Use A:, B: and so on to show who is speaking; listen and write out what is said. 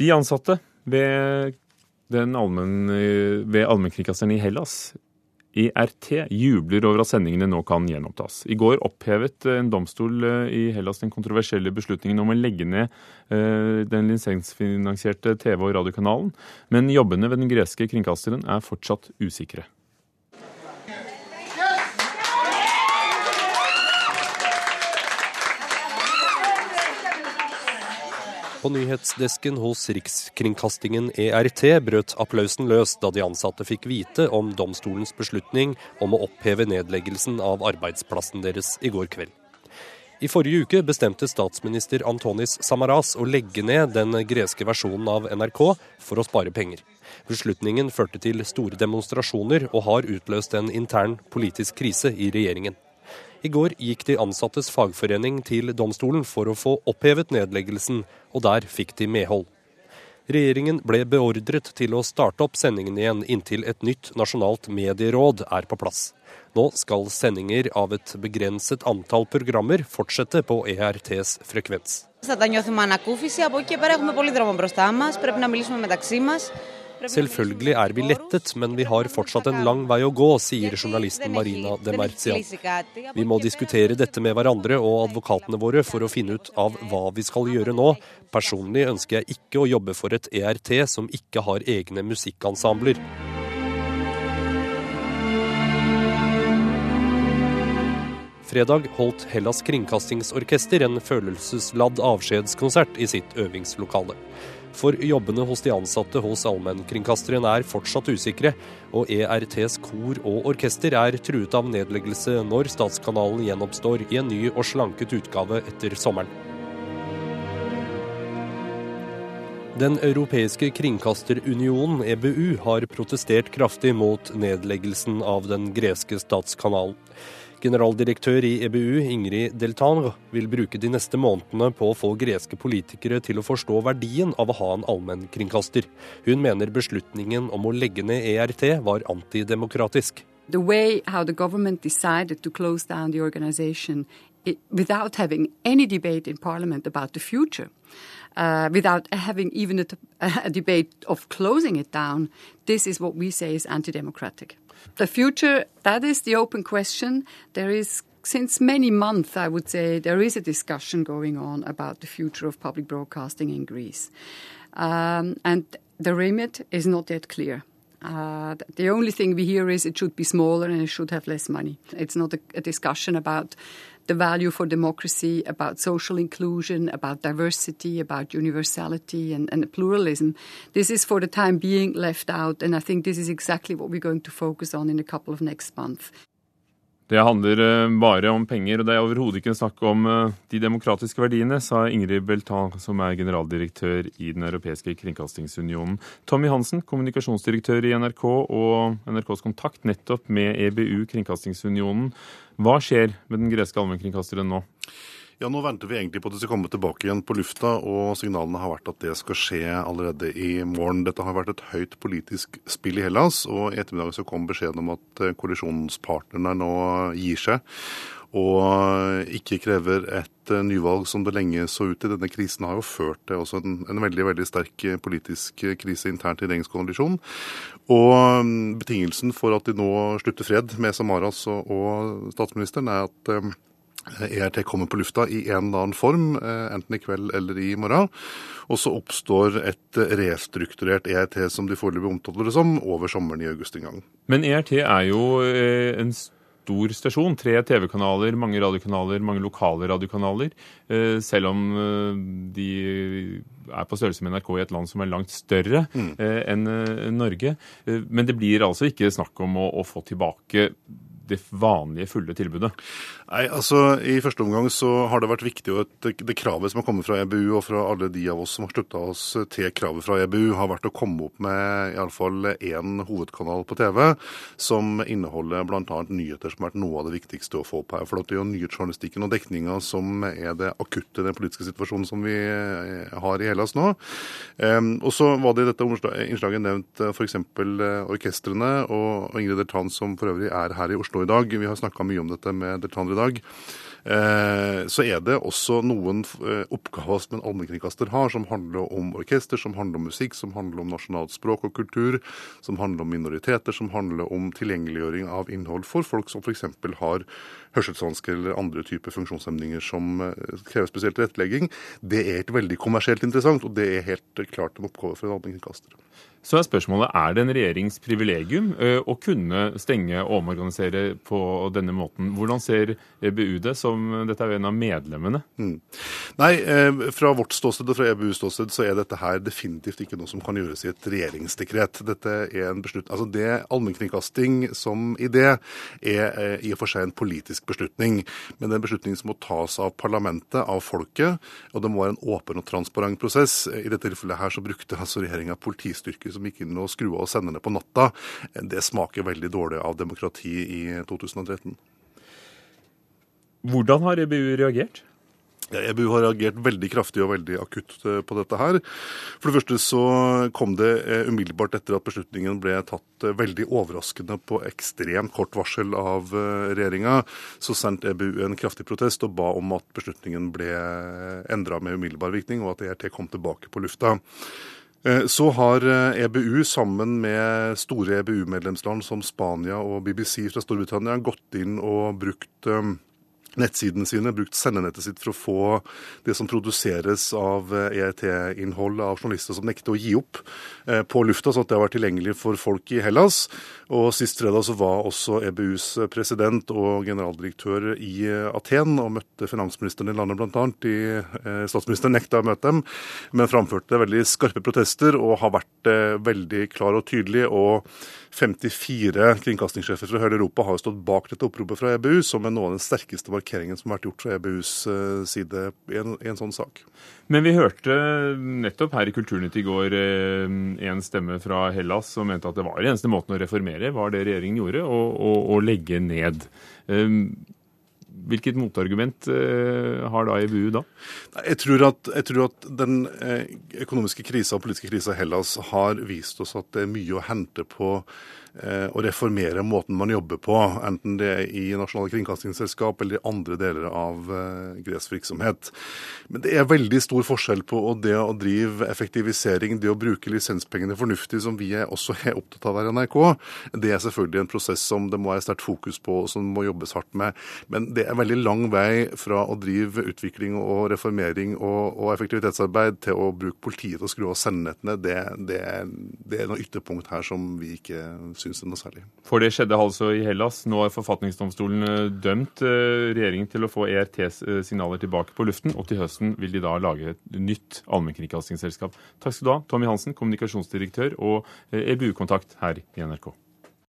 A: De ansatte ved, allmenn, ved allmennkringkasteren i Hellas IRT, jubler over at sendingene nå kan gjenopptas. I går opphevet en domstol eh, i Hellas den kontroversielle beslutningen om å legge ned eh, den lisensfinansierte TV- og radiokanalen, men jobbene ved den greske kringkasteren er fortsatt usikre.
B: På nyhetsdesken hos Rikskringkastingen ERT brøt applausen løs da de ansatte fikk vite om domstolens beslutning om å oppheve nedleggelsen av arbeidsplassen deres i går kveld. I forrige uke bestemte statsminister Antonis Samaras å legge ned den greske versjonen av NRK for å spare penger. Beslutningen førte til store demonstrasjoner og har utløst en intern politisk krise i regjeringen. I går gikk de ansattes fagforening til domstolen for å få opphevet nedleggelsen, og der fikk de medhold. Regjeringen ble beordret til å starte opp sendingen igjen inntil et nytt nasjonalt medieråd er på plass. Nå skal sendinger av et begrenset antall programmer fortsette på ERTs frekvens.
C: Θα τα νιώθουμε ανακούφιση. Από εκεί και πέρα έχουμε πολύ δρόμο μπροστά μας. Πρέπει να μιλήσουμε μεταξύ μας.
B: Selvfølgelig er vi lettet, men vi har fortsatt en lang vei å gå, sier journalisten Marina Demerzian. Vi må diskutere dette med hverandre og advokatene våre for å finne ut av hva vi skal gjøre nå. Personlig ønsker jeg ikke å jobbe for et ERT som ikke har egne musikkensembler. Fredag holdt Hellas Kringkastingsorkester en følelsesladd avskjedskonsert i sitt øvingslokale. For jobbene hos de ansatte hos allmennkringkasteren er fortsatt usikre, og ERTs kor og orkester er truet av nedleggelse når statskanalen gjenoppstår i en ny og slanket utgave etter sommeren. Den europeiske kringkasterunionen, EBU, har protestert kraftig mot nedleggelsen av den greske statskanalen. Generaldirektør i EBU, Ingrid Deltanre, vil bruke de neste månedene på å få greske politikere til å forstå verdien av å ha en allmennkringkaster. Hun mener beslutningen om å legge ned ERT var antidemokratisk.
D: The way how the government decided to close down the organization it, without having any debate in parliament about the future, uh, without having even a, a debate of closing it down, this is what we say is anti-democratic. The future, that is the open question. There is since many months, I would say, there is a discussion going on about the future of public broadcasting in Greece. Um, and the remit is not yet clear. Uh, the only thing we hear is it should be smaller and it should have less money. It's not a, a discussion about the value for democracy, about social inclusion, about diversity, about universality and, and, pluralism. This is for the time being left out, and I think this is exactly what we're going to focus on in a couple of next months.
A: Det handler eh, bare om penger, og det er overhodet ikke snakk om eh, de demokratiske verdiene, sa Ingrid Beltan, som er generaldirektør i Den europeiske kringkastingsunionen. Tommy Hansen, kommunikasjonsdirektør i NRK og NRKs kontakt nettopp med EBU, Kringkastingsunionen. Hva skjer med den greske allmennkringkasteren nå?
E: Ja, Nå venter vi egentlig på at det skal komme tilbake igjen på lufta, og signalene har vært at det skal skje allerede i morgen. Dette har vært et høyt politisk spill i Hellas, og i ettermiddag så kom beskjeden om at eh, koalisjonspartnerne nå gir seg. Og ikke krever et eh, nyvalg som det lenge så ut til. Denne krisen har jo ført til også en, en veldig veldig sterk politisk krise internt i regjeringskoalisjonen. Og mm, betingelsen for at de nå slutter fred med Samaras og, og statsministeren, er at eh, ERT kommer på lufta i en eller annen form, eh, enten i kveld eller i morgen. Og så oppstår et restrukturert ERT, som de foreløpig omtaler det som, over sommeren i august en gang.
A: Men ERT er jo eh, en stor stasjon. Tre TV-kanaler, mange radiokanaler, mange lokale radiokanaler. Eh, selv om de er på størrelse med NRK i et land som er langt større mm. enn Norge. Men det blir altså ikke snakk om å, å få tilbake det vanlige, fulle tilbudet?
E: Nei, altså I første omgang så har det vært viktig, at det, kravet som har kommet fra EBU, og fra alle de av oss som har slutta oss til kravet fra EBU, har vært å komme opp med iallfall én hovedkanal på TV som inneholder bl.a. nyheter som har vært noe av det viktigste å få opp her. For det er jo nyhetsjournalistikken og dekninga som er det akutte i den politiske situasjonen som vi eh, har i Hellas nå. Um, og så var det i dette innslaget nevnt eh, f.eks. Eh, orkestrene og Ingrid Deltan, som for øvrig er her i Oslo i dag. Vi har snakka mye om dette med Deltander i dag dag. Så er det også noen oppgaver som en allmennkringkaster har, som handler om orkester, som handler om musikk, som handler om nasjonalt språk og kultur, som handler om minoriteter, som handler om tilgjengeliggjøring av innhold for folk som f.eks. har hørselsvansker eller andre typer funksjonshemninger som krever spesiell tilrettelegging. Det er et veldig kommersielt interessant, og det er helt klart en oppgave for en allmennkringkaster.
A: Så er spørsmålet er det en regjerings privilegium å kunne stenge og omorganisere på denne måten. Hvordan ser BU det, som dette er jo en av medlemmene? Mm.
E: Nei, Fra vårt ståsted og fra EBUs ståsted så er dette her definitivt ikke noe som kan gjøres i et regjeringsdekret. Dette er en beslut... Altså det Allmennkringkasting som idé er i og for seg en politisk beslutning. Men det er en beslutning som må tas av parlamentet, av folket. Og det må være en åpen og transparent prosess. I dette tilfellet her så brukte altså regjeringa politistyrker som gikk inn og skrua og senderne på natta, det smaker veldig dårlig av demokrati i 2013.
A: Hvordan har EBU reagert?
E: Ja, EBU har reagert veldig kraftig og veldig akutt eh, på dette her. For det første så kom det eh, umiddelbart etter at beslutningen ble tatt eh, veldig overraskende på ekstremt kort varsel av regjeringa, så sendte EBU en kraftig protest og ba om at beslutningen ble endra med umiddelbar virkning, og at ERT kom tilbake på lufta. Så har EBU sammen med store EBU-medlemsland som Spania og BBC fra Storbritannia gått inn og brukt nettsidene sine, brukt sendenettet sitt for å få det som produseres av EET-innhold av journalister som nekter å gi opp, eh, på lufta, sånn at det har vært tilgjengelig for folk i Hellas. Og Sist fredag så var også EBUs president og generaldirektør i Aten og møtte finansministeren i landet bl.a. Eh, statsministeren nekta å møte dem, men framførte veldig skarpe protester og har vært eh, veldig klar og tydelig. og 54 kringkastingssjefer fra hele Europa har stått bak dette oppropet fra EBU, som er noe av den sterkeste markeringen som har vært gjort fra EBUs eh, side i en, i en sånn sak.
A: Men vi hørte nettopp her i Kulturnytt i går eh, en stemme fra Hellas som mente at det var eneste måten å reformere, var det regjeringen gjorde, å legge ned. Hvilket motargument eh, har da EBU da?
E: Jeg tror at, jeg tror at den eh, økonomiske krisa og politiske krisa i Hellas har vist oss at det er mye å hente på å reformere måten man jobber på, enten det er i Nasjonale kringkastingsselskap eller i andre deler av eh, gresk virksomhet. Men det er veldig stor forskjell på det å drive effektivisering, det å bruke lisenspengene fornuftig, som vi også er opptatt av her i NRK. Det er selvfølgelig en prosess som det må være sterkt fokus på, og som må jobbes hardt med. Men det er veldig lang vei fra å drive utvikling og reformering og, og effektivitetsarbeid til å bruke politiet til å skru av sendenettene. Det, det, det er noe ytterpunkt her som vi ikke syns det noe særlig.
A: For det skjedde altså i Hellas. Nå har forfatningsdomstolen eh, dømt eh, regjeringen til å få ERTs eh, signaler tilbake på luften, og til høsten vil de da lage et nytt allmennkringkastingsselskap. Takk skal du ha, Tommy Hansen, kommunikasjonsdirektør og EBU-kontakt her i NRK.